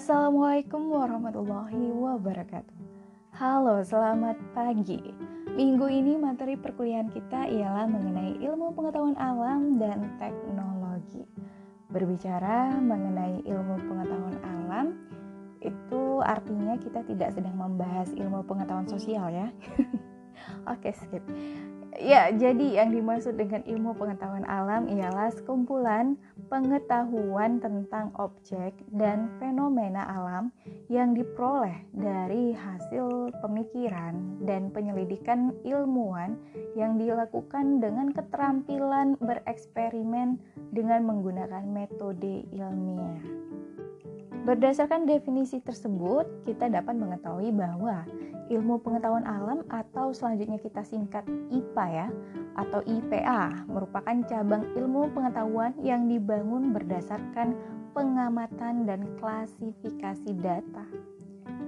Assalamualaikum warahmatullahi wabarakatuh. Halo, selamat pagi. Minggu ini materi perkuliahan kita ialah mengenai ilmu pengetahuan alam dan teknologi. Berbicara mengenai ilmu pengetahuan alam, itu artinya kita tidak sedang membahas ilmu pengetahuan sosial ya. Oke, skip. Ya, jadi yang dimaksud dengan ilmu pengetahuan alam ialah sekumpulan pengetahuan tentang objek dan fenomena alam yang diperoleh dari hasil pemikiran dan penyelidikan ilmuwan yang dilakukan dengan keterampilan bereksperimen dengan menggunakan metode ilmiah. Berdasarkan definisi tersebut, kita dapat mengetahui bahwa ilmu pengetahuan alam atau selanjutnya kita singkat IPA ya atau IPA merupakan cabang ilmu pengetahuan yang dibangun berdasarkan pengamatan dan klasifikasi data.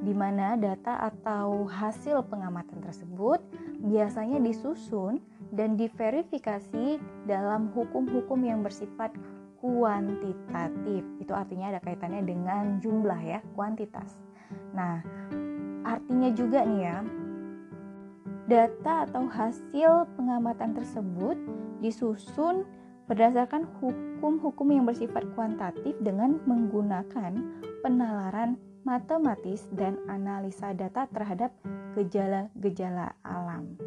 Di mana data atau hasil pengamatan tersebut biasanya disusun dan diverifikasi dalam hukum-hukum yang bersifat kuantitatif. Itu artinya ada kaitannya dengan jumlah ya, kuantitas. Nah, artinya juga nih ya, data atau hasil pengamatan tersebut disusun berdasarkan hukum-hukum yang bersifat kuantitatif dengan menggunakan penalaran matematis dan analisa data terhadap gejala-gejala alam.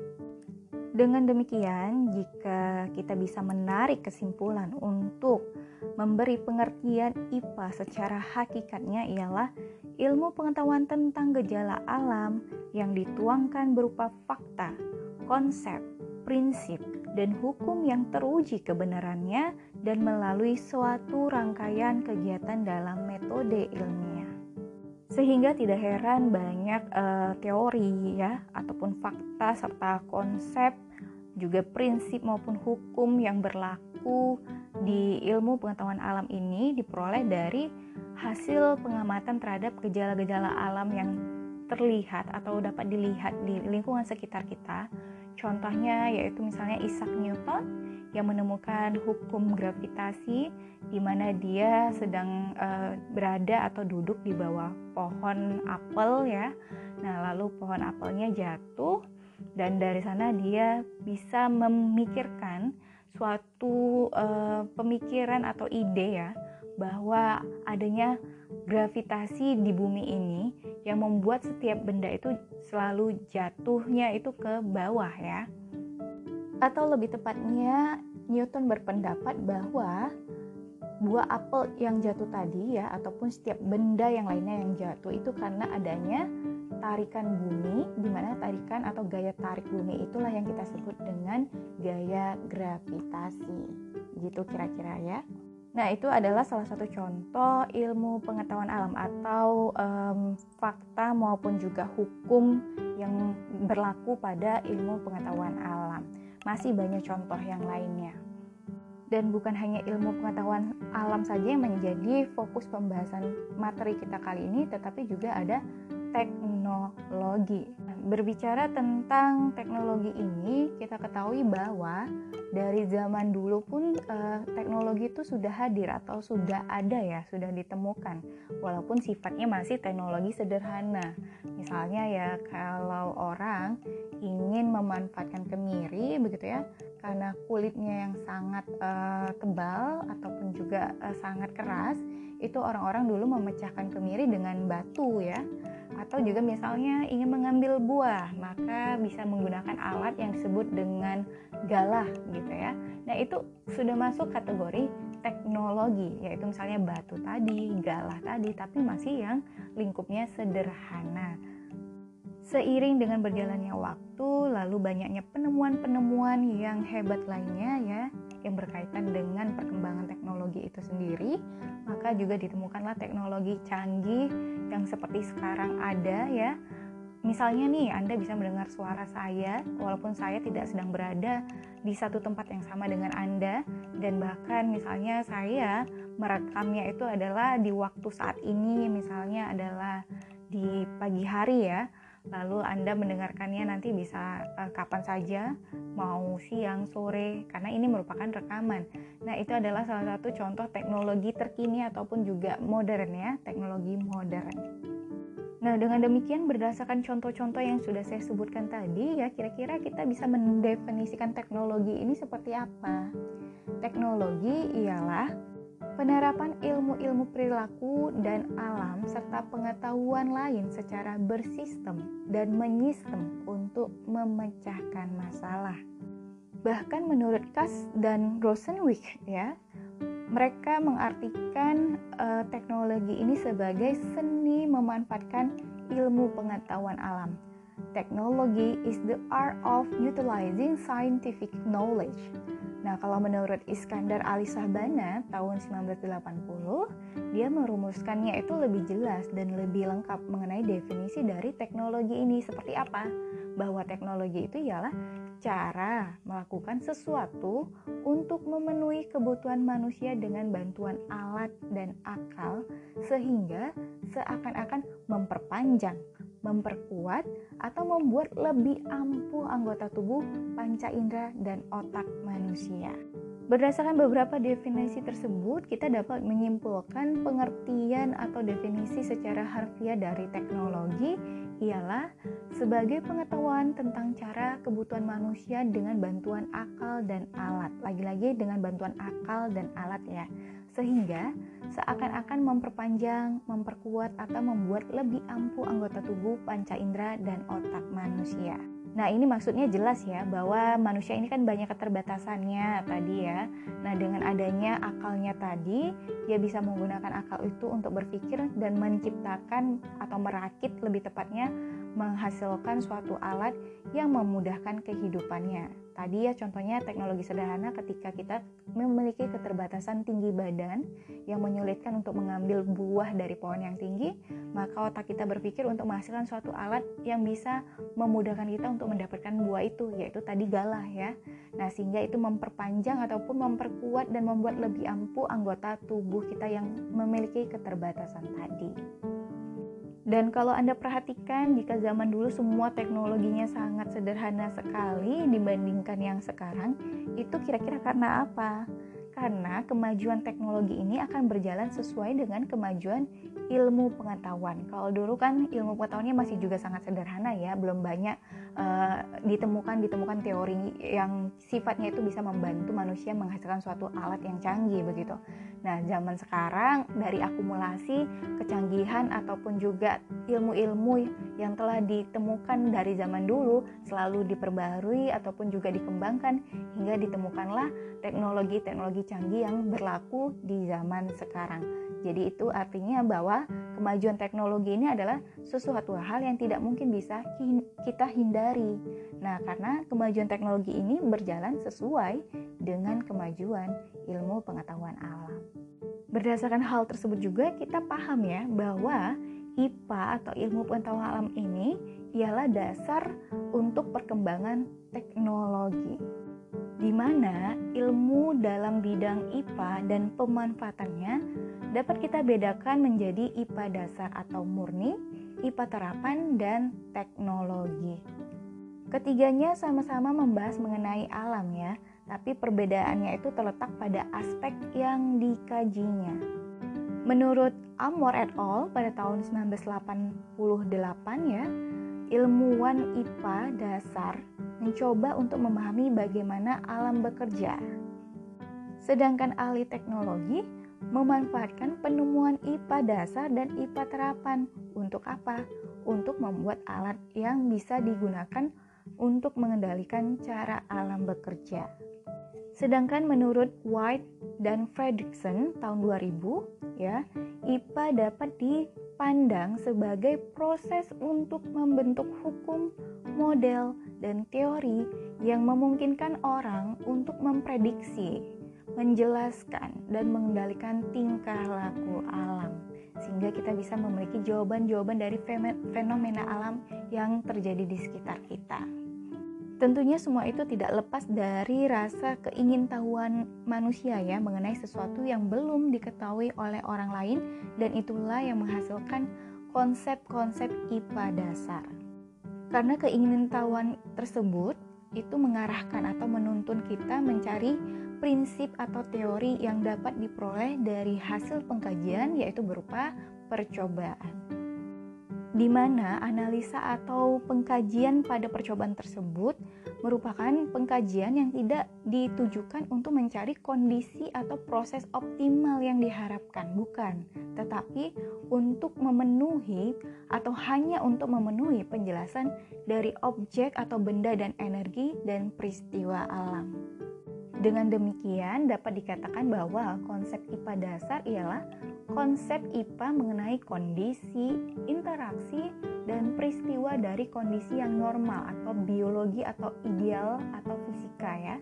Dengan demikian, jika kita bisa menarik kesimpulan untuk memberi pengertian IPA secara hakikatnya ialah ilmu pengetahuan tentang gejala alam yang dituangkan berupa fakta, konsep, prinsip, dan hukum yang teruji kebenarannya dan melalui suatu rangkaian kegiatan dalam metode ilmiah. Sehingga tidak heran banyak uh, teori ya ataupun fakta serta konsep juga prinsip maupun hukum yang berlaku di ilmu pengetahuan alam ini diperoleh dari hasil pengamatan terhadap gejala-gejala alam yang terlihat atau dapat dilihat di lingkungan sekitar kita. Contohnya yaitu misalnya Isaac Newton yang menemukan hukum gravitasi di mana dia sedang uh, berada atau duduk di bawah pohon apel ya. Nah, lalu pohon apelnya jatuh dan dari sana dia bisa memikirkan suatu uh, pemikiran atau ide ya bahwa adanya gravitasi di bumi ini yang membuat setiap benda itu selalu jatuhnya itu ke bawah ya. Atau lebih tepatnya Newton berpendapat bahwa buah apel yang jatuh tadi ya ataupun setiap benda yang lainnya yang jatuh itu karena adanya tarikan bumi di mana tarikan atau gaya tarik bumi itulah yang kita sebut dengan gaya gravitasi. Gitu kira-kira ya. Nah, itu adalah salah satu contoh ilmu pengetahuan alam atau um, fakta maupun juga hukum yang berlaku pada ilmu pengetahuan alam. Masih banyak contoh yang lainnya. Dan bukan hanya ilmu pengetahuan alam saja yang menjadi fokus pembahasan materi kita kali ini, tetapi juga ada teknologi. Berbicara tentang teknologi ini, kita ketahui bahwa dari zaman dulu pun eh, teknologi itu sudah hadir atau sudah ada ya, sudah ditemukan. Walaupun sifatnya masih teknologi sederhana. Misalnya ya kalau orang ingin memanfaatkan kemiri begitu ya karena kulitnya yang sangat uh, tebal ataupun juga uh, sangat keras itu orang-orang dulu memecahkan kemiri dengan batu ya. Atau juga misalnya ingin mengambil buah maka bisa menggunakan alat yang disebut dengan galah gitu ya. Nah itu sudah masuk kategori teknologi yaitu misalnya batu tadi galah tadi tapi masih yang lingkupnya sederhana Seiring dengan berjalannya waktu, lalu banyaknya penemuan-penemuan yang hebat lainnya ya, yang berkaitan dengan perkembangan teknologi itu sendiri, maka juga ditemukanlah teknologi canggih yang seperti sekarang ada ya. Misalnya nih, Anda bisa mendengar suara saya walaupun saya tidak sedang berada di satu tempat yang sama dengan Anda dan bahkan misalnya saya merekamnya itu adalah di waktu saat ini misalnya adalah di pagi hari ya lalu Anda mendengarkannya nanti bisa uh, kapan saja, mau siang, sore, karena ini merupakan rekaman. Nah, itu adalah salah satu contoh teknologi terkini ataupun juga modern ya, teknologi modern. Nah, dengan demikian berdasarkan contoh-contoh yang sudah saya sebutkan tadi ya, kira-kira kita bisa mendefinisikan teknologi ini seperti apa? Teknologi ialah penerapan ilmu-ilmu perilaku dan alam serta pengetahuan lain secara bersistem dan menyistem untuk memecahkan masalah. Bahkan menurut Kass dan Rosenwich ya, mereka mengartikan uh, teknologi ini sebagai seni memanfaatkan ilmu pengetahuan alam. Teknologi is the art of utilizing scientific knowledge Nah, kalau menurut Iskandar Ali Sahbana tahun 1980, dia merumuskannya itu lebih jelas dan lebih lengkap mengenai definisi dari teknologi ini seperti apa? Bahwa teknologi itu ialah cara melakukan sesuatu untuk memenuhi kebutuhan manusia dengan bantuan alat dan akal sehingga seakan-akan memperpanjang memperkuat atau membuat lebih ampuh anggota tubuh, panca indera, dan otak manusia. Berdasarkan beberapa definisi tersebut, kita dapat menyimpulkan pengertian atau definisi secara harfiah dari teknologi ialah sebagai pengetahuan tentang cara kebutuhan manusia dengan bantuan akal dan alat. Lagi-lagi dengan bantuan akal dan alat ya. Sehingga seakan-akan memperpanjang, memperkuat atau membuat lebih ampuh anggota tubuh, panca indera dan otak manusia. Nah, ini maksudnya jelas ya bahwa manusia ini kan banyak keterbatasannya tadi ya. Nah, dengan adanya akalnya tadi, dia bisa menggunakan akal itu untuk berpikir dan menciptakan atau merakit lebih tepatnya menghasilkan suatu alat yang memudahkan kehidupannya. Tadi ya contohnya teknologi sederhana ketika kita memiliki keterbatasan tinggi badan yang menyulitkan untuk mengambil buah dari pohon yang tinggi, maka otak kita berpikir untuk menghasilkan suatu alat yang bisa memudahkan kita untuk mendapatkan buah itu, yaitu tadi galah ya. Nah, sehingga itu memperpanjang ataupun memperkuat dan membuat lebih ampuh anggota tubuh kita yang memiliki keterbatasan tadi. Dan kalau Anda perhatikan, jika zaman dulu semua teknologinya sangat sederhana sekali dibandingkan yang sekarang, itu kira-kira karena apa? Karena kemajuan teknologi ini akan berjalan sesuai dengan kemajuan ilmu pengetahuan. Kalau dulu kan ilmu pengetahuannya masih juga sangat sederhana ya, belum banyak uh, ditemukan ditemukan teori yang sifatnya itu bisa membantu manusia menghasilkan suatu alat yang canggih begitu. Nah, zaman sekarang dari akumulasi kecanggihan ataupun juga ilmu-ilmu yang telah ditemukan dari zaman dulu selalu diperbarui ataupun juga dikembangkan hingga ditemukanlah teknologi-teknologi canggih yang berlaku di zaman sekarang. Jadi itu artinya bahwa kemajuan teknologi ini adalah sesuatu hal yang tidak mungkin bisa kita hindari. Nah, karena kemajuan teknologi ini berjalan sesuai dengan kemajuan ilmu pengetahuan alam. Berdasarkan hal tersebut juga kita paham ya bahwa IPA atau ilmu pengetahuan alam ini ialah dasar untuk perkembangan teknologi di mana ilmu dalam bidang IPA dan pemanfaatannya dapat kita bedakan menjadi IPA dasar atau murni, IPA terapan, dan teknologi. Ketiganya sama-sama membahas mengenai alam ya, tapi perbedaannya itu terletak pada aspek yang dikajinya. Menurut Amor et al. pada tahun 1988 ya, ilmuwan IPA dasar mencoba untuk memahami bagaimana alam bekerja. Sedangkan ahli teknologi memanfaatkan penemuan IPA dasar dan IPA terapan untuk apa? Untuk membuat alat yang bisa digunakan untuk mengendalikan cara alam bekerja. Sedangkan menurut White dan Fredrickson tahun 2000 ya, IPA dapat dipandang sebagai proses untuk membentuk hukum, model, dan teori yang memungkinkan orang untuk memprediksi, menjelaskan, dan mengendalikan tingkah laku alam, sehingga kita bisa memiliki jawaban-jawaban dari fenomena alam yang terjadi di sekitar kita. Tentunya semua itu tidak lepas dari rasa keingintahuan manusia ya mengenai sesuatu yang belum diketahui oleh orang lain dan itulah yang menghasilkan konsep-konsep IPA dasar. Karena keingintahuan tersebut itu mengarahkan atau menuntun kita mencari prinsip atau teori yang dapat diperoleh dari hasil pengkajian yaitu berupa percobaan di mana analisa atau pengkajian pada percobaan tersebut merupakan pengkajian yang tidak ditujukan untuk mencari kondisi atau proses optimal yang diharapkan, bukan, tetapi untuk memenuhi atau hanya untuk memenuhi penjelasan dari objek atau benda dan energi dan peristiwa alam. Dengan demikian, dapat dikatakan bahwa konsep IPA dasar ialah konsep IPA mengenai kondisi, interaksi, dan peristiwa dari kondisi yang normal atau biologi atau ideal atau fisika ya.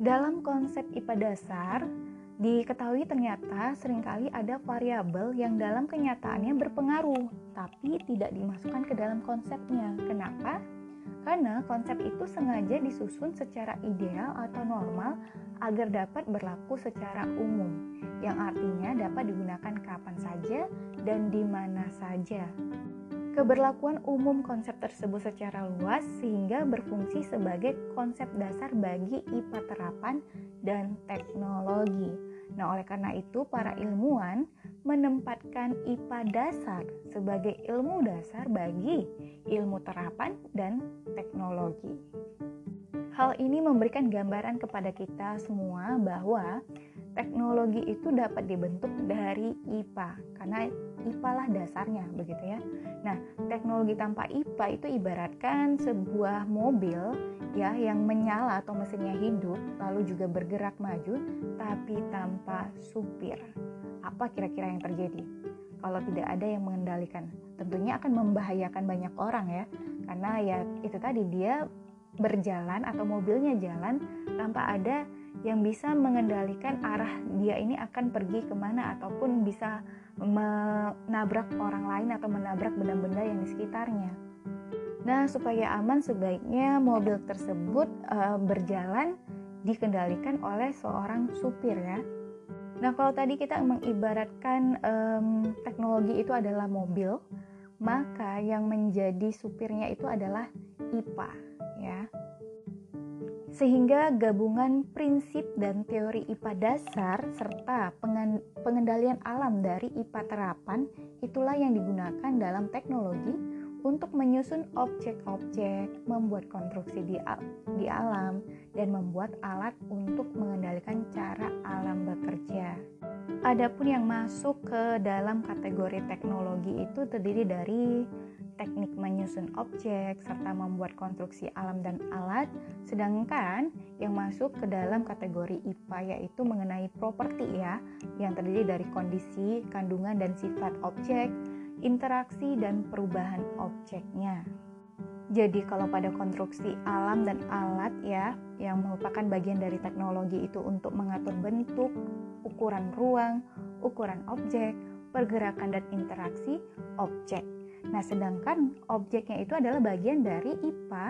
Dalam konsep IPA dasar, diketahui ternyata sering kali ada variabel yang dalam kenyataannya berpengaruh, tapi tidak dimasukkan ke dalam konsepnya. Kenapa? Karena konsep itu sengaja disusun secara ideal atau normal agar dapat berlaku secara umum, yang artinya dapat digunakan kapan saja dan di mana saja. Keberlakuan umum konsep tersebut secara luas sehingga berfungsi sebagai konsep dasar bagi IPA terapan dan teknologi. Nah, oleh karena itu, para ilmuwan menempatkan IPA dasar sebagai ilmu dasar bagi ilmu terapan dan teknologi. Hal ini memberikan gambaran kepada kita semua bahwa teknologi itu dapat dibentuk dari IPA karena IPA lah dasarnya begitu ya. Nah, teknologi tanpa IPA itu ibaratkan sebuah mobil ya yang menyala atau mesinnya hidup lalu juga bergerak maju tapi tanpa supir. Apa kira-kira yang terjadi? Kalau tidak ada yang mengendalikan, tentunya akan membahayakan banyak orang ya. Karena ya itu tadi dia berjalan atau mobilnya jalan tanpa ada yang bisa mengendalikan arah dia ini akan pergi ke mana ataupun bisa menabrak orang lain atau menabrak benda-benda yang di sekitarnya. Nah, supaya aman sebaiknya mobil tersebut e, berjalan dikendalikan oleh seorang supir ya. Nah, kalau tadi kita mengibaratkan um, teknologi itu adalah mobil, maka yang menjadi supirnya itu adalah IPA ya. Sehingga gabungan prinsip dan teori IPA dasar serta pengendalian alam dari IPA terapan itulah yang digunakan dalam teknologi untuk menyusun objek-objek, membuat konstruksi di, di alam, dan membuat alat untuk mengendalikan cara alam bekerja. Adapun yang masuk ke dalam kategori teknologi itu terdiri dari teknik menyusun objek, serta membuat konstruksi alam dan alat, sedangkan yang masuk ke dalam kategori IPA yaitu mengenai properti ya, yang terdiri dari kondisi, kandungan, dan sifat objek, interaksi, dan perubahan objeknya. Jadi kalau pada konstruksi alam dan alat ya, yang merupakan bagian dari teknologi itu untuk mengatur bentuk, ukuran ruang, ukuran objek, pergerakan dan interaksi objek Nah, sedangkan objeknya itu adalah bagian dari IPA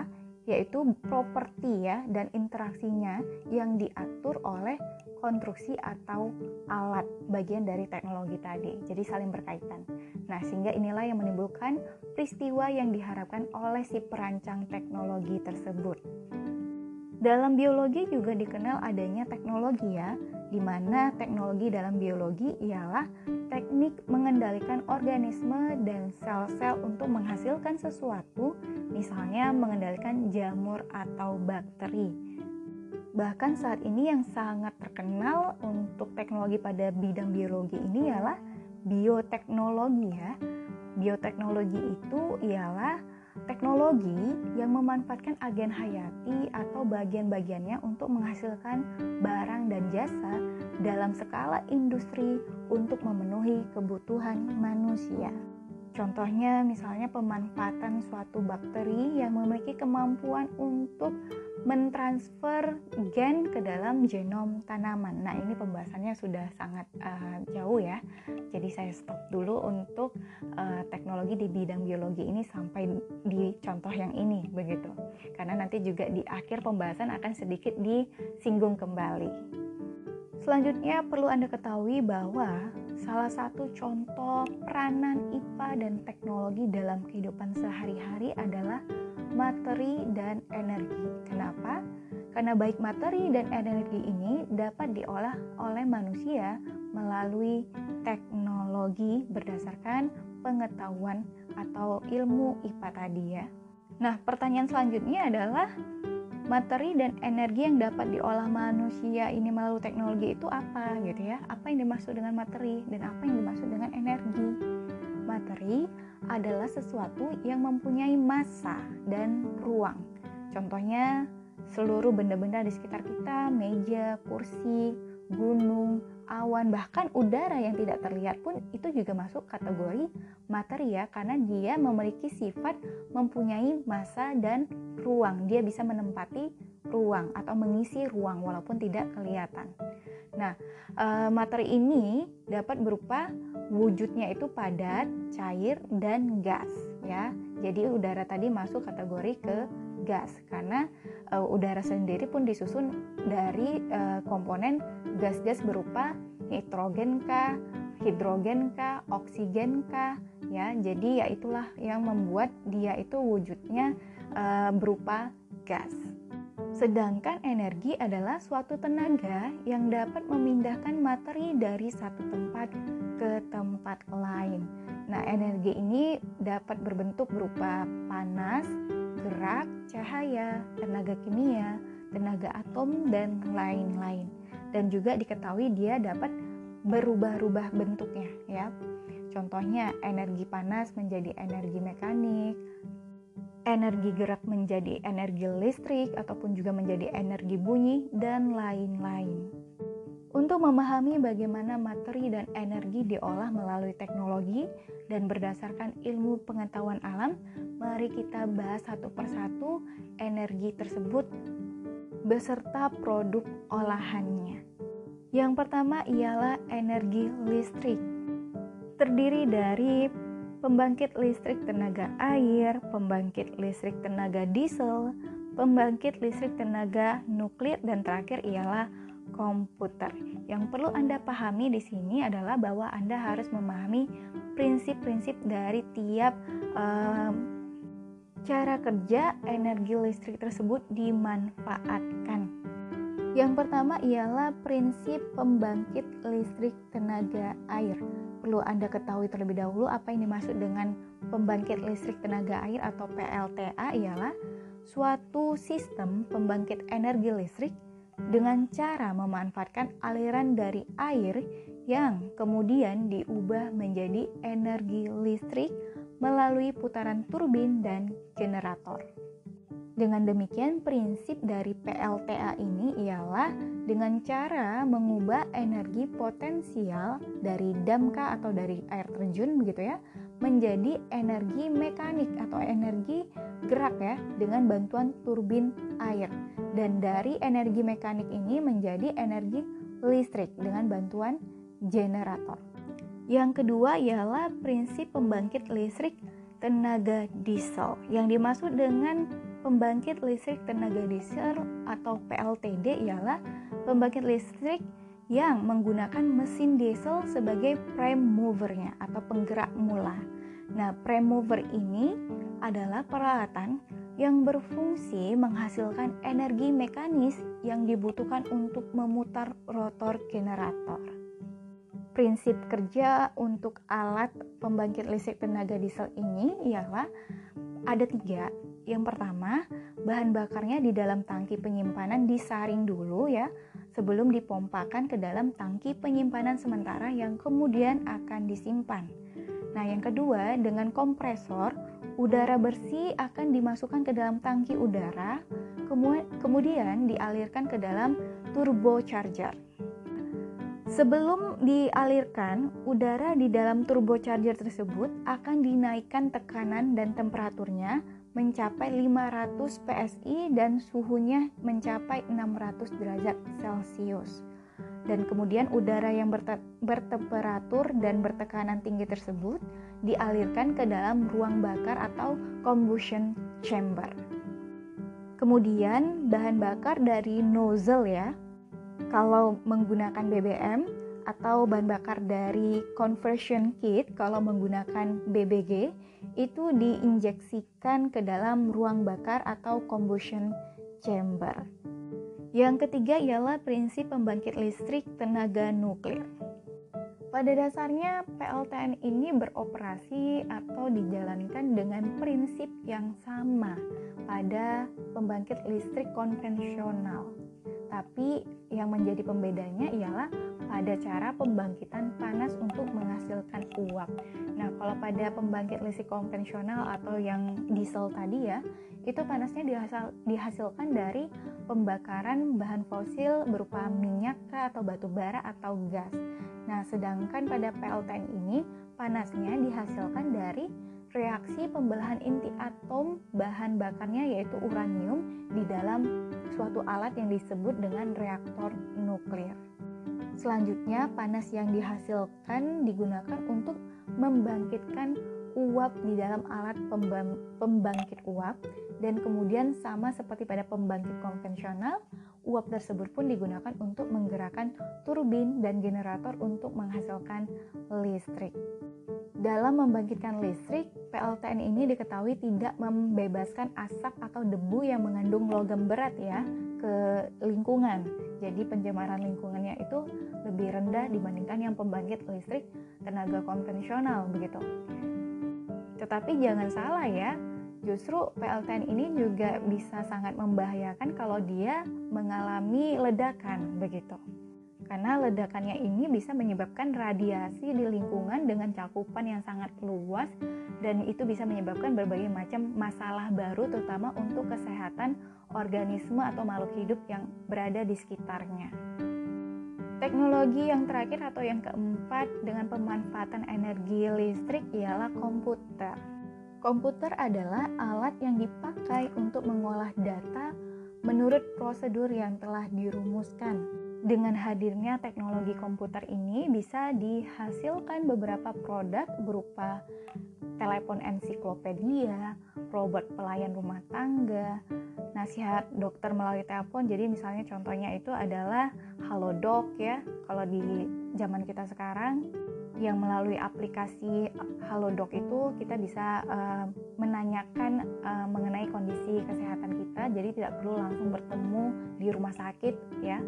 yaitu properti ya dan interaksinya yang diatur oleh konstruksi atau alat bagian dari teknologi tadi. Jadi saling berkaitan. Nah, sehingga inilah yang menimbulkan peristiwa yang diharapkan oleh si perancang teknologi tersebut. Dalam biologi juga dikenal adanya teknologi ya, di mana teknologi dalam biologi ialah teknik mengendalikan organisme dan sel-sel untuk menghasilkan sesuatu, misalnya mengendalikan jamur atau bakteri. Bahkan saat ini yang sangat terkenal untuk teknologi pada bidang biologi ini ialah bioteknologi ya. Bioteknologi itu ialah teknologi yang memanfaatkan agen hayati atau bagian-bagiannya untuk menghasilkan barang dan jasa dalam skala industri untuk memenuhi kebutuhan manusia. Contohnya misalnya pemanfaatan suatu bakteri yang memiliki kemampuan untuk mentransfer gen ke dalam genom tanaman. Nah, ini pembahasannya sudah sangat uh, jauh ya. Jadi saya stop dulu untuk uh, teknologi di bidang biologi ini sampai di contoh yang ini begitu. Karena nanti juga di akhir pembahasan akan sedikit disinggung kembali. Selanjutnya perlu Anda ketahui bahwa salah satu contoh peranan IPA dan teknologi dalam kehidupan sehari-hari adalah materi dan energi. Kenapa? Karena baik materi dan energi ini dapat diolah oleh manusia melalui teknologi berdasarkan pengetahuan atau ilmu IPA tadi ya. Nah, pertanyaan selanjutnya adalah materi dan energi yang dapat diolah manusia ini melalui teknologi itu apa gitu ya? Apa yang dimaksud dengan materi dan apa yang dimaksud dengan energi? Materi adalah sesuatu yang mempunyai massa dan ruang. Contohnya seluruh benda-benda di sekitar kita, meja, kursi, gunung, awan, bahkan udara yang tidak terlihat pun itu juga masuk kategori materi ya karena dia memiliki sifat mempunyai massa dan ruang. Dia bisa menempati ruang atau mengisi ruang walaupun tidak kelihatan. Nah, e, materi ini dapat berupa wujudnya itu padat, cair, dan gas ya. Jadi udara tadi masuk kategori ke gas karena uh, udara sendiri pun disusun dari uh, komponen gas-gas berupa nitrogen kah, hidrogen kah, oksigen kah ya. Jadi ya itulah yang membuat dia itu wujudnya berupa gas. Sedangkan energi adalah suatu tenaga yang dapat memindahkan materi dari satu tempat ke tempat lain. Nah, energi ini dapat berbentuk berupa panas, gerak, cahaya, tenaga kimia, tenaga atom, dan lain-lain. Dan juga diketahui dia dapat berubah-ubah bentuknya ya. Contohnya energi panas menjadi energi mekanik, energi gerak menjadi energi listrik ataupun juga menjadi energi bunyi dan lain-lain. Untuk memahami bagaimana materi dan energi diolah melalui teknologi dan berdasarkan ilmu pengetahuan alam, mari kita bahas satu persatu energi tersebut beserta produk olahannya. Yang pertama ialah energi listrik. Terdiri dari pembangkit listrik tenaga air, pembangkit listrik tenaga diesel, pembangkit listrik tenaga nuklir dan terakhir ialah komputer. Yang perlu Anda pahami di sini adalah bahwa Anda harus memahami prinsip-prinsip dari tiap um, cara kerja energi listrik tersebut dimanfaatkan. Yang pertama ialah prinsip pembangkit listrik tenaga air. Perlu Anda ketahui terlebih dahulu apa yang dimaksud dengan pembangkit listrik tenaga air atau PLTA ialah suatu sistem pembangkit energi listrik dengan cara memanfaatkan aliran dari air yang kemudian diubah menjadi energi listrik melalui putaran turbin dan generator. Dengan demikian, prinsip dari PLTA ini ialah dengan cara mengubah energi potensial dari damka atau dari air terjun begitu ya, menjadi energi mekanik atau energi gerak ya dengan bantuan turbin air. Dan dari energi mekanik ini menjadi energi listrik dengan bantuan generator. Yang kedua ialah prinsip pembangkit listrik tenaga diesel. Yang dimaksud dengan pembangkit listrik tenaga diesel atau PLTD ialah pembangkit listrik yang menggunakan mesin diesel sebagai prime movernya atau penggerak mula. Nah, prime mover ini adalah peralatan yang berfungsi menghasilkan energi mekanis yang dibutuhkan untuk memutar rotor generator. Prinsip kerja untuk alat pembangkit listrik tenaga diesel ini ialah ada tiga, yang pertama, bahan bakarnya di dalam tangki penyimpanan disaring dulu ya, sebelum dipompakan ke dalam tangki penyimpanan sementara yang kemudian akan disimpan. Nah, yang kedua, dengan kompresor, udara bersih akan dimasukkan ke dalam tangki udara, kemudian dialirkan ke dalam turbocharger. Sebelum dialirkan, udara di dalam turbocharger tersebut akan dinaikkan tekanan dan temperaturnya mencapai 500 PSI dan suhunya mencapai 600 derajat Celcius. Dan kemudian udara yang berte bertemperatur dan bertekanan tinggi tersebut dialirkan ke dalam ruang bakar atau combustion chamber. Kemudian bahan bakar dari nozzle ya. Kalau menggunakan BBM atau bahan bakar dari conversion kit kalau menggunakan BBG itu diinjeksikan ke dalam ruang bakar atau combustion chamber. Yang ketiga ialah prinsip pembangkit listrik tenaga nuklir. Pada dasarnya, PLTN ini beroperasi atau dijalankan dengan prinsip yang sama pada pembangkit listrik konvensional. Tapi yang menjadi pembedanya ialah pada cara pembangkitan panas untuk menghasilkan uap. Nah, kalau pada pembangkit listrik konvensional atau yang diesel tadi ya, itu panasnya dihasil, dihasilkan dari pembakaran bahan fosil berupa minyak atau batu bara atau gas. Nah, sedangkan pada PLTN ini panasnya dihasilkan dari reaksi pembelahan inti atom bahan bakarnya yaitu uranium di dalam suatu alat yang disebut dengan reaktor nuklir. Selanjutnya, panas yang dihasilkan digunakan untuk membangkitkan uap di dalam alat pembangkit uap dan kemudian sama seperti pada pembangkit konvensional, uap tersebut pun digunakan untuk menggerakkan turbin dan generator untuk menghasilkan listrik. Dalam membangkitkan listrik, PLTN ini diketahui tidak membebaskan asap atau debu yang mengandung logam berat ya ke lingkungan. Jadi pencemaran lingkungannya itu lebih rendah dibandingkan yang pembangkit listrik tenaga konvensional begitu. Tetapi jangan salah ya, justru PLTN ini juga bisa sangat membahayakan kalau dia mengalami ledakan begitu. Karena ledakannya ini bisa menyebabkan radiasi di lingkungan dengan cakupan yang sangat luas dan itu bisa menyebabkan berbagai macam masalah baru terutama untuk kesehatan organisme atau makhluk hidup yang berada di sekitarnya. Teknologi yang terakhir atau yang keempat dengan pemanfaatan energi listrik ialah komputer. Komputer adalah alat yang dipakai untuk mengolah data menurut prosedur yang telah dirumuskan. Dengan hadirnya teknologi komputer ini bisa dihasilkan beberapa produk berupa telepon ensiklopedia, robot pelayan rumah tangga, nasihat dokter melalui telepon. Jadi misalnya contohnya itu adalah Halodoc ya. Kalau di zaman kita sekarang yang melalui aplikasi Halodoc itu kita bisa uh, menanyakan uh, mengenai kondisi kesehatan kita. Jadi tidak perlu langsung bertemu di rumah sakit ya.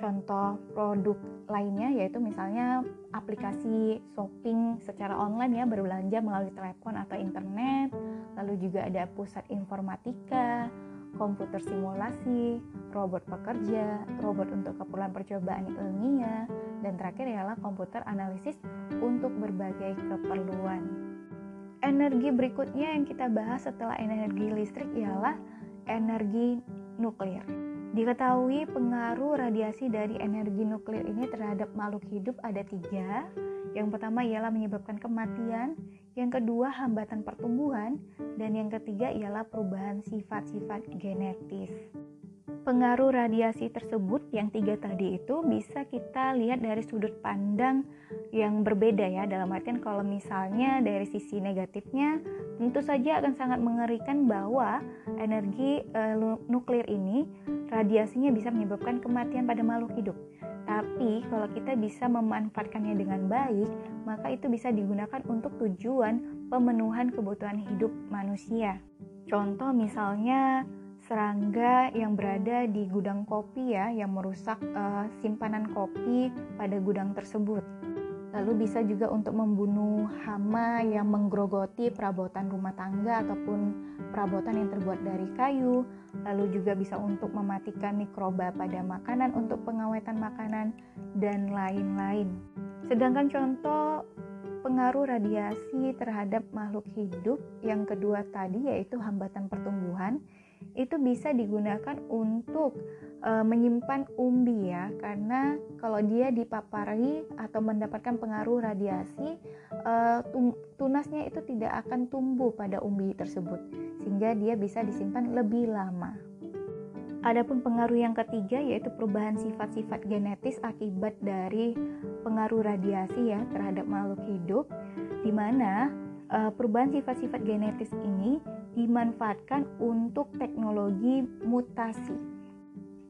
Contoh produk lainnya yaitu misalnya aplikasi shopping secara online ya berbelanja melalui telepon atau internet. Lalu juga ada pusat informatika komputer simulasi, robot pekerja, robot untuk keperluan percobaan ilmiah, dan terakhir ialah komputer analisis untuk berbagai keperluan. Energi berikutnya yang kita bahas setelah energi listrik ialah energi nuklir. Diketahui pengaruh radiasi dari energi nuklir ini terhadap makhluk hidup ada tiga. Yang pertama ialah menyebabkan kematian, yang kedua hambatan pertumbuhan, dan yang ketiga ialah perubahan sifat-sifat genetis. Pengaruh radiasi tersebut yang tiga tadi itu bisa kita lihat dari sudut pandang yang berbeda ya dalam artian kalau misalnya dari sisi negatifnya tentu saja akan sangat mengerikan bahwa energi e, nuklir ini radiasinya bisa menyebabkan kematian pada makhluk hidup. Tapi kalau kita bisa memanfaatkannya dengan baik, maka itu bisa digunakan untuk tujuan pemenuhan kebutuhan hidup manusia. Contoh misalnya serangga yang berada di gudang kopi ya yang merusak uh, simpanan kopi pada gudang tersebut. Lalu bisa juga untuk membunuh hama yang menggerogoti perabotan rumah tangga ataupun perabotan yang terbuat dari kayu. Lalu juga bisa untuk mematikan mikroba pada makanan untuk pengawetan makanan dan lain-lain. Sedangkan contoh pengaruh radiasi terhadap makhluk hidup yang kedua tadi yaitu hambatan pertumbuhan itu bisa digunakan untuk e, menyimpan umbi ya karena kalau dia dipapari atau mendapatkan pengaruh radiasi e, tunasnya itu tidak akan tumbuh pada umbi tersebut sehingga dia bisa disimpan lebih lama. Adapun pengaruh yang ketiga yaitu perubahan sifat-sifat genetis akibat dari pengaruh radiasi ya terhadap makhluk hidup di mana e, perubahan sifat-sifat genetis ini dimanfaatkan untuk teknologi mutasi.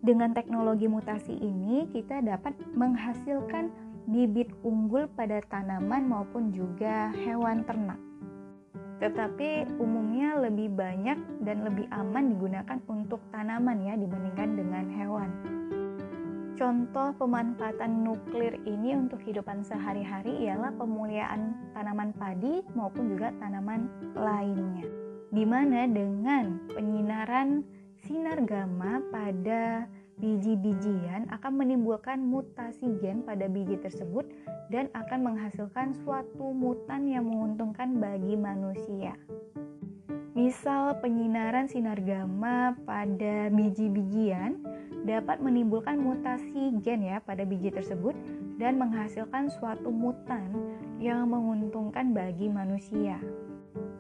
Dengan teknologi mutasi ini, kita dapat menghasilkan bibit unggul pada tanaman maupun juga hewan ternak. Tetapi umumnya lebih banyak dan lebih aman digunakan untuk tanaman ya dibandingkan dengan hewan. Contoh pemanfaatan nuklir ini untuk kehidupan sehari-hari ialah pemuliaan tanaman padi maupun juga tanaman lainnya. Di mana dengan penyinaran sinar gamma pada biji-bijian akan menimbulkan mutasi gen pada biji tersebut dan akan menghasilkan suatu mutan yang menguntungkan bagi manusia. Misal penyinaran sinar gamma pada biji-bijian dapat menimbulkan mutasi gen ya pada biji tersebut dan menghasilkan suatu mutan yang menguntungkan bagi manusia.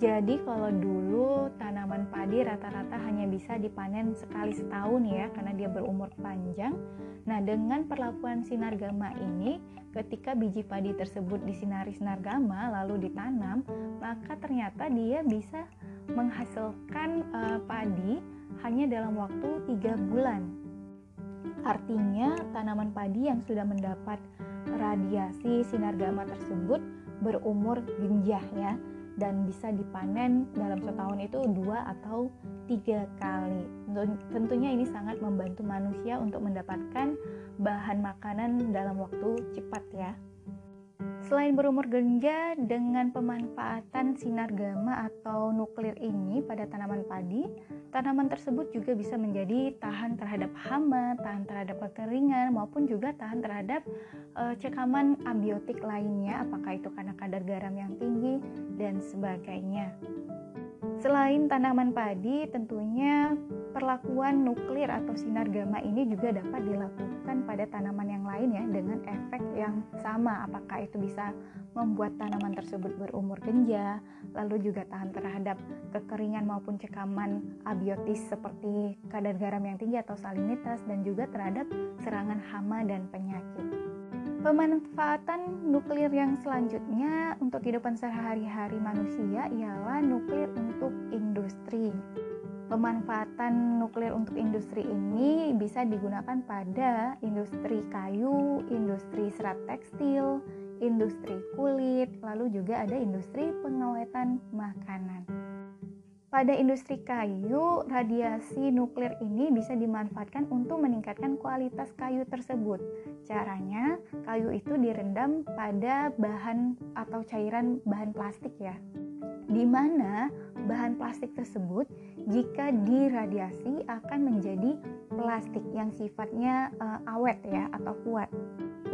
Jadi kalau dulu tanaman padi rata-rata hanya bisa dipanen sekali setahun ya karena dia berumur panjang. Nah, dengan perlakuan sinar gamma ini, ketika biji padi tersebut disinari sinar gamma lalu ditanam, maka ternyata dia bisa menghasilkan uh, padi hanya dalam waktu tiga bulan Artinya, tanaman padi yang sudah mendapat radiasi sinar gamma tersebut berumur genjah ya dan bisa dipanen dalam setahun itu dua atau tiga kali. Tentunya ini sangat membantu manusia untuk mendapatkan bahan makanan dalam waktu cepat ya. Selain berumur genja dengan pemanfaatan sinar gamma atau nuklir ini pada tanaman padi, tanaman tersebut juga bisa menjadi tahan terhadap hama, tahan terhadap kekeringan maupun juga tahan terhadap e, cekaman abiotik lainnya, apakah itu karena kadar garam yang tinggi dan sebagainya. Selain tanaman padi, tentunya perlakuan nuklir atau sinar gamma ini juga dapat dilakukan pada tanaman yang lain ya dengan efek yang sama. Apakah itu bisa membuat tanaman tersebut berumur genja, lalu juga tahan terhadap kekeringan maupun cekaman abiotis seperti kadar garam yang tinggi atau salinitas dan juga terhadap serangan hama dan penyakit. Pemanfaatan nuklir yang selanjutnya untuk kehidupan sehari-hari manusia ialah nuklir untuk industri. Pemanfaatan nuklir untuk industri ini bisa digunakan pada industri kayu, industri serat tekstil, industri kulit, lalu juga ada industri pengawetan makanan. Pada industri kayu, radiasi nuklir ini bisa dimanfaatkan untuk meningkatkan kualitas kayu tersebut. Caranya, kayu itu direndam pada bahan atau cairan bahan plastik ya. Di mana bahan plastik tersebut jika diradiasi akan menjadi plastik yang sifatnya uh, awet ya atau kuat.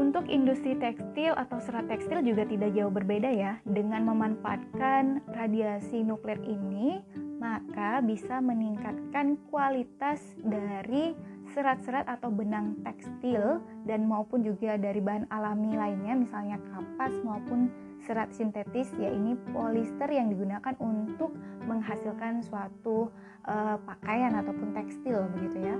Untuk industri tekstil atau serat tekstil juga tidak jauh berbeda ya. Dengan memanfaatkan radiasi nuklir ini, maka bisa meningkatkan kualitas dari serat-serat atau benang tekstil dan maupun juga dari bahan alami lainnya misalnya kapas maupun serat sintetis ya ini polister yang digunakan untuk menghasilkan suatu uh, pakaian ataupun tekstil begitu ya.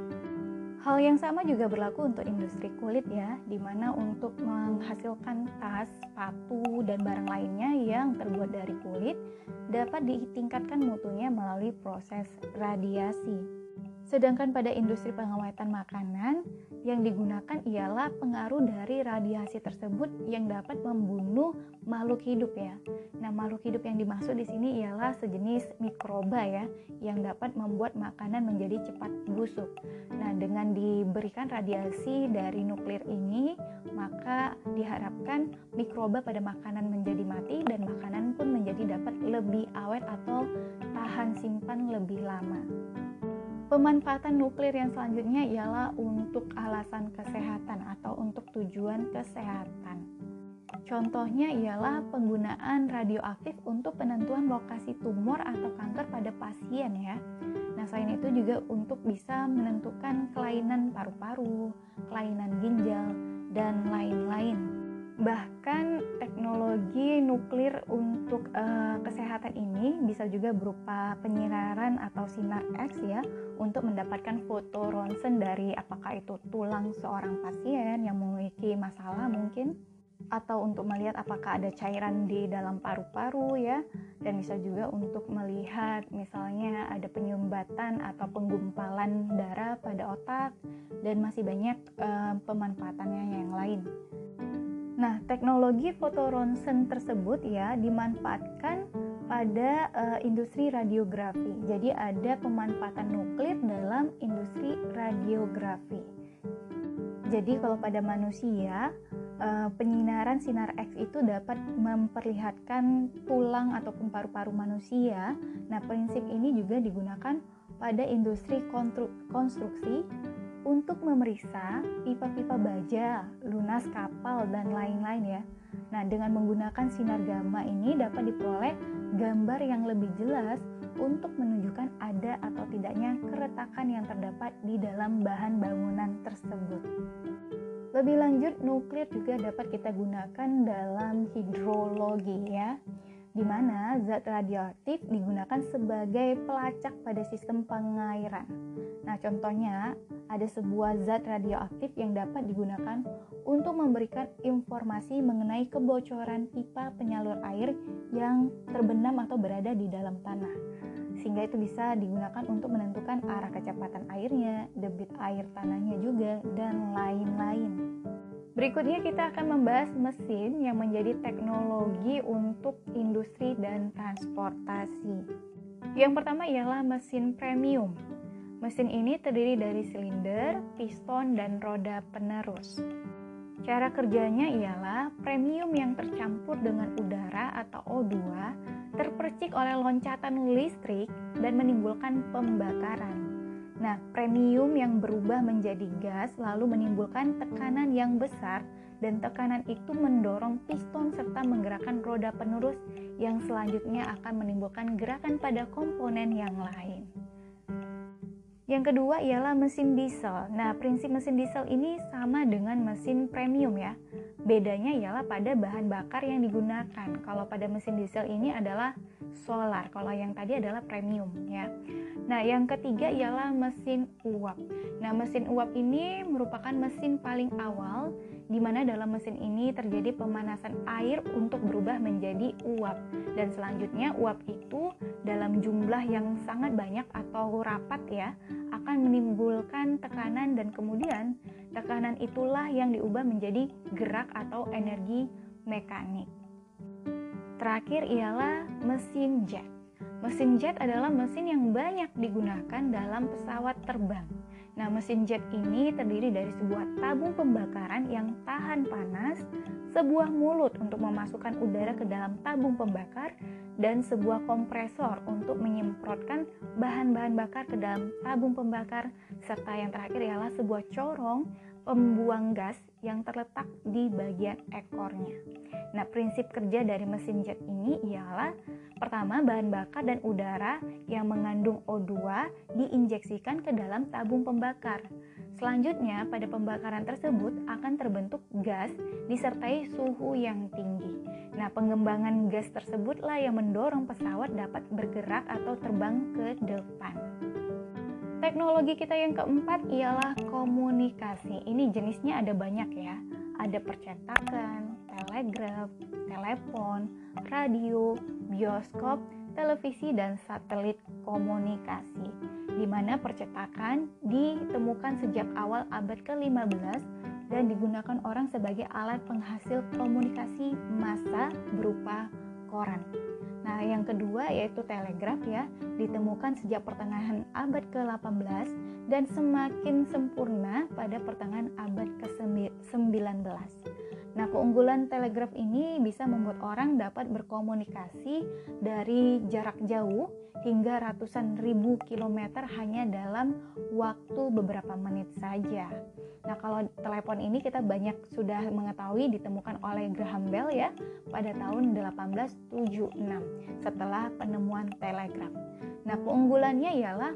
Hal yang sama juga berlaku untuk industri kulit ya, di mana untuk menghasilkan tas, sepatu, dan barang lainnya yang terbuat dari kulit dapat ditingkatkan mutunya melalui proses radiasi. Sedangkan pada industri pengawatan makanan yang digunakan ialah pengaruh dari radiasi tersebut yang dapat membunuh makhluk hidup ya. Nah, makhluk hidup yang dimaksud di sini ialah sejenis mikroba ya yang dapat membuat makanan menjadi cepat busuk. Nah, dengan diberikan radiasi dari nuklir ini, maka diharapkan mikroba pada makanan menjadi mati dan makanan pun menjadi dapat lebih awet atau tahan simpan lebih lama. Pemanfaatan nuklir yang selanjutnya ialah untuk alasan kesehatan atau untuk tujuan kesehatan. Contohnya ialah penggunaan radioaktif untuk penentuan lokasi tumor atau kanker pada pasien ya. Nah, selain itu juga untuk bisa menentukan kelainan paru-paru, kelainan ginjal, dan lain-lain. Bahkan teknologi nuklir untuk uh, kesehatan ini bisa juga berupa penyinaran atau sinar X ya untuk mendapatkan foto ronsen dari apakah itu tulang seorang pasien yang memiliki masalah mungkin atau untuk melihat apakah ada cairan di dalam paru-paru ya dan bisa juga untuk melihat misalnya ada penyumbatan atau penggumpalan darah pada otak dan masih banyak uh, pemanfaatannya yang lain. Nah, teknologi fotoronsen tersebut ya dimanfaatkan pada uh, industri radiografi. Jadi ada pemanfaatan nuklir dalam industri radiografi. Jadi kalau pada manusia uh, penyinaran sinar X itu dapat memperlihatkan tulang ataupun paru-paru manusia. Nah, prinsip ini juga digunakan pada industri konstruksi untuk memeriksa pipa-pipa baja, lunas kapal, dan lain-lain ya. Nah, dengan menggunakan sinar gamma ini dapat diperoleh gambar yang lebih jelas untuk menunjukkan ada atau tidaknya keretakan yang terdapat di dalam bahan bangunan tersebut. Lebih lanjut, nuklir juga dapat kita gunakan dalam hidrologi ya di mana zat radioaktif digunakan sebagai pelacak pada sistem pengairan. Nah, contohnya ada sebuah zat radioaktif yang dapat digunakan untuk memberikan informasi mengenai kebocoran pipa penyalur air yang terbenam atau berada di dalam tanah. Sehingga itu bisa digunakan untuk menentukan arah kecepatan airnya, debit air tanahnya juga, dan lain-lain. Berikutnya kita akan membahas mesin yang menjadi teknologi untuk industri dan transportasi. Yang pertama ialah mesin premium. Mesin ini terdiri dari silinder, piston, dan roda penerus. Cara kerjanya ialah premium yang tercampur dengan udara atau O2 terpercik oleh loncatan listrik dan menimbulkan pembakaran. Nah, premium yang berubah menjadi gas lalu menimbulkan tekanan yang besar dan tekanan itu mendorong piston serta menggerakkan roda penerus yang selanjutnya akan menimbulkan gerakan pada komponen yang lain. Yang kedua ialah mesin diesel. Nah, prinsip mesin diesel ini sama dengan mesin premium ya. Bedanya ialah pada bahan bakar yang digunakan. Kalau pada mesin diesel ini adalah solar, kalau yang tadi adalah premium ya. Nah, yang ketiga ialah mesin uap. Nah, mesin uap ini merupakan mesin paling awal di mana dalam mesin ini terjadi pemanasan air untuk berubah menjadi uap. Dan selanjutnya uap itu dalam jumlah yang sangat banyak atau rapat ya akan menimbulkan tekanan dan kemudian tekanan itulah yang diubah menjadi gerak atau energi mekanik. Terakhir ialah mesin jet. Mesin jet adalah mesin yang banyak digunakan dalam pesawat terbang. Nah, mesin jet ini terdiri dari sebuah tabung pembakaran yang tahan panas, sebuah mulut untuk memasukkan udara ke dalam tabung pembakar, dan sebuah kompresor untuk menyemprotkan bahan-bahan bakar ke dalam tabung pembakar, serta yang terakhir ialah sebuah corong pembuang gas yang terletak di bagian ekornya. Nah, prinsip kerja dari mesin jet ini ialah pertama bahan bakar dan udara yang mengandung O2 diinjeksikan ke dalam tabung pembakar. Selanjutnya, pada pembakaran tersebut akan terbentuk gas disertai suhu yang tinggi. Nah, pengembangan gas tersebutlah yang mendorong pesawat dapat bergerak atau terbang ke depan. Teknologi kita yang keempat ialah komunikasi. Ini jenisnya ada banyak ya. Ada percetakan, telegraf, telepon, radio, bioskop, televisi, dan satelit komunikasi. Di mana percetakan ditemukan sejak awal abad ke-15 dan digunakan orang sebagai alat penghasil komunikasi massa berupa koran. Nah, yang kedua yaitu telegraf ya, ditemukan sejak pertengahan abad ke-18 dan semakin sempurna pada pertengahan abad ke-19. Nah, keunggulan telegraf ini bisa membuat orang dapat berkomunikasi dari jarak jauh hingga ratusan ribu kilometer hanya dalam waktu beberapa menit saja. Nah, kalau telepon ini kita banyak sudah mengetahui ditemukan oleh Graham Bell ya pada tahun 1876 setelah penemuan telegraf. Nah, keunggulannya ialah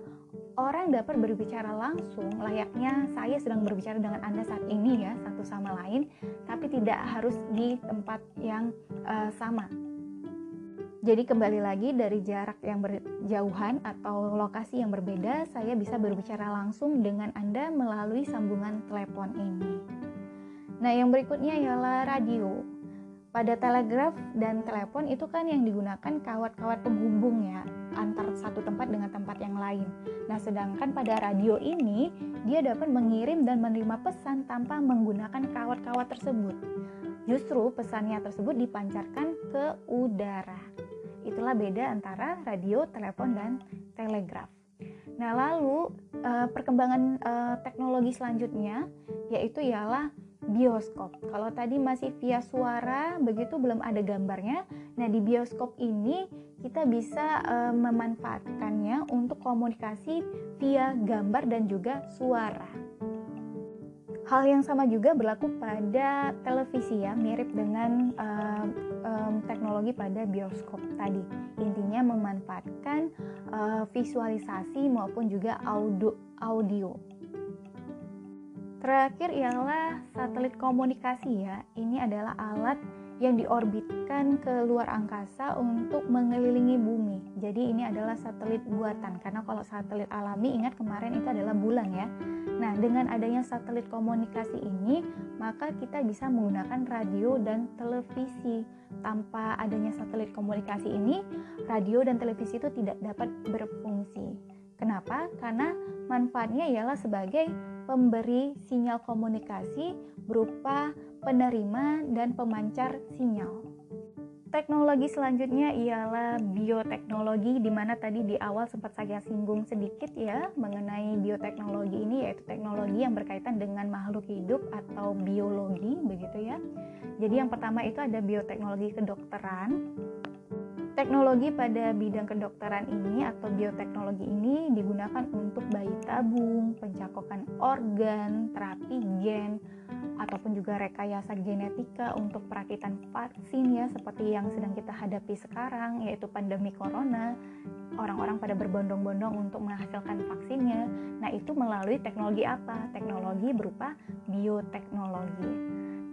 orang dapat berbicara langsung layaknya saya sedang berbicara dengan Anda saat ini ya, satu sama lain, tapi tidak harus di tempat yang uh, sama. Jadi kembali lagi dari jarak yang berjauhan atau lokasi yang berbeda, saya bisa berbicara langsung dengan Anda melalui sambungan telepon ini. Nah, yang berikutnya ialah radio. Pada telegraf dan telepon itu kan yang digunakan kawat-kawat penghubung ya antar satu tempat dengan tempat yang lain. Nah, sedangkan pada radio ini dia dapat mengirim dan menerima pesan tanpa menggunakan kawat-kawat tersebut. Justru pesannya tersebut dipancarkan ke udara. Itulah beda antara radio, telepon, dan telegraf. Nah, lalu eh, perkembangan eh, teknologi selanjutnya yaitu ialah bioskop. Kalau tadi masih via suara, begitu belum ada gambarnya. Nah, di bioskop ini kita bisa e, memanfaatkannya untuk komunikasi via gambar dan juga suara. Hal yang sama juga berlaku pada televisi ya, mirip dengan e, teknologi pada bioskop tadi. Intinya memanfaatkan e, visualisasi maupun juga audio audio Terakhir ialah satelit komunikasi ya. Ini adalah alat yang diorbitkan ke luar angkasa untuk mengelilingi bumi. Jadi ini adalah satelit buatan karena kalau satelit alami ingat kemarin itu adalah bulan ya. Nah, dengan adanya satelit komunikasi ini, maka kita bisa menggunakan radio dan televisi. Tanpa adanya satelit komunikasi ini, radio dan televisi itu tidak dapat berfungsi. Kenapa? Karena manfaatnya ialah sebagai pemberi sinyal komunikasi berupa penerima dan pemancar sinyal. Teknologi selanjutnya ialah bioteknologi di mana tadi di awal sempat saya singgung sedikit ya mengenai bioteknologi ini yaitu teknologi yang berkaitan dengan makhluk hidup atau biologi begitu ya. Jadi yang pertama itu ada bioteknologi kedokteran, Teknologi pada bidang kedokteran ini atau bioteknologi ini digunakan untuk bayi tabung, pencakokan organ, terapi gen, ataupun juga rekayasa genetika untuk perakitan vaksin ya seperti yang sedang kita hadapi sekarang yaitu pandemi corona. Orang-orang pada berbondong-bondong untuk menghasilkan vaksinnya. Nah, itu melalui teknologi apa? Teknologi berupa bioteknologi.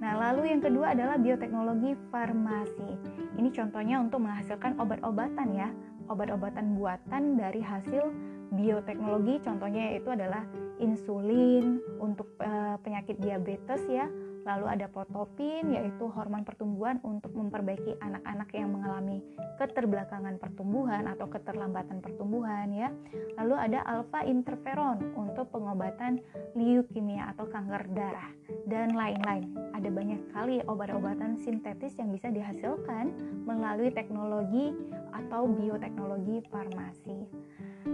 Nah, lalu yang kedua adalah bioteknologi farmasi. Ini contohnya untuk menghasilkan obat-obatan ya, obat-obatan buatan dari hasil bioteknologi. Contohnya yaitu adalah insulin untuk e, penyakit diabetes ya, Lalu ada protopin yaitu hormon pertumbuhan untuk memperbaiki anak-anak yang mengalami keterbelakangan pertumbuhan atau keterlambatan pertumbuhan ya. Lalu ada alpha interferon untuk pengobatan leukemia atau kanker darah dan lain-lain. Ada banyak kali obat-obatan sintetis yang bisa dihasilkan melalui teknologi atau bioteknologi farmasi.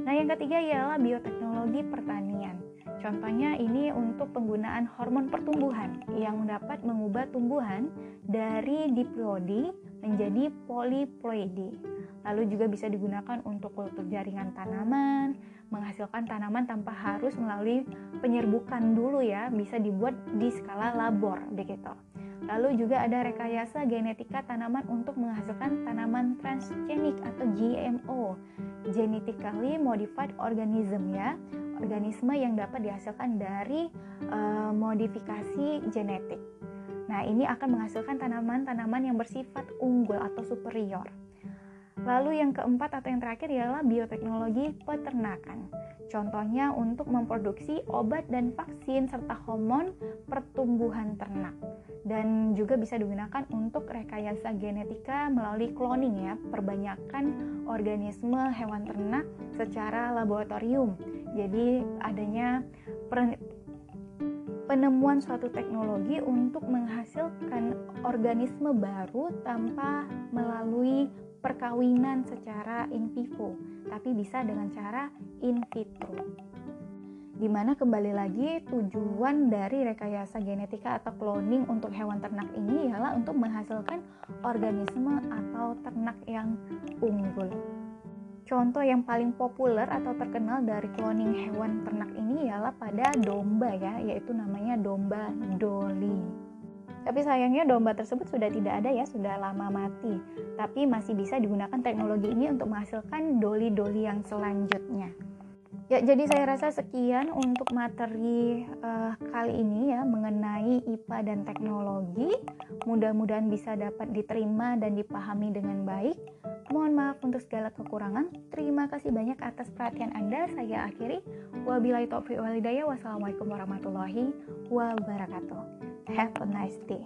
Nah, yang ketiga ialah bioteknologi pertanian. Contohnya ini untuk penggunaan hormon pertumbuhan yang dapat mengubah tumbuhan dari diploidi menjadi poliploidi. Lalu juga bisa digunakan untuk kultur jaringan tanaman, menghasilkan tanaman tanpa harus melalui penyerbukan dulu ya, bisa dibuat di skala labor begitu. Lalu juga ada rekayasa genetika tanaman untuk menghasilkan tanaman transgenik atau GMO, genetically modified organism ya organisme yang dapat dihasilkan dari uh, modifikasi genetik. Nah, ini akan menghasilkan tanaman-tanaman yang bersifat unggul atau superior. Lalu yang keempat atau yang terakhir ialah bioteknologi peternakan. Contohnya untuk memproduksi obat dan vaksin serta hormon pertumbuhan ternak dan juga bisa digunakan untuk rekayasa genetika melalui cloning ya, perbanyakan organisme hewan ternak secara laboratorium. Jadi adanya penemuan suatu teknologi untuk menghasilkan organisme baru tanpa melalui perkawinan secara in vivo, tapi bisa dengan cara in vitro di mana kembali lagi tujuan dari rekayasa genetika atau cloning untuk hewan ternak ini ialah untuk menghasilkan organisme atau ternak yang unggul. Contoh yang paling populer atau terkenal dari cloning hewan ternak ini ialah pada domba ya, yaitu namanya domba Dolly. Tapi sayangnya domba tersebut sudah tidak ada ya, sudah lama mati. Tapi masih bisa digunakan teknologi ini untuk menghasilkan doli-doli yang selanjutnya. Ya, jadi saya rasa sekian untuk materi uh, kali ini ya mengenai IPA dan teknologi. Mudah-mudahan bisa dapat diterima dan dipahami dengan baik. Mohon maaf untuk segala kekurangan. Terima kasih banyak atas perhatian Anda. Saya akhiri. Wabillahi taufiq walhidayah. Wassalamualaikum warahmatullahi wabarakatuh. Have a nice day.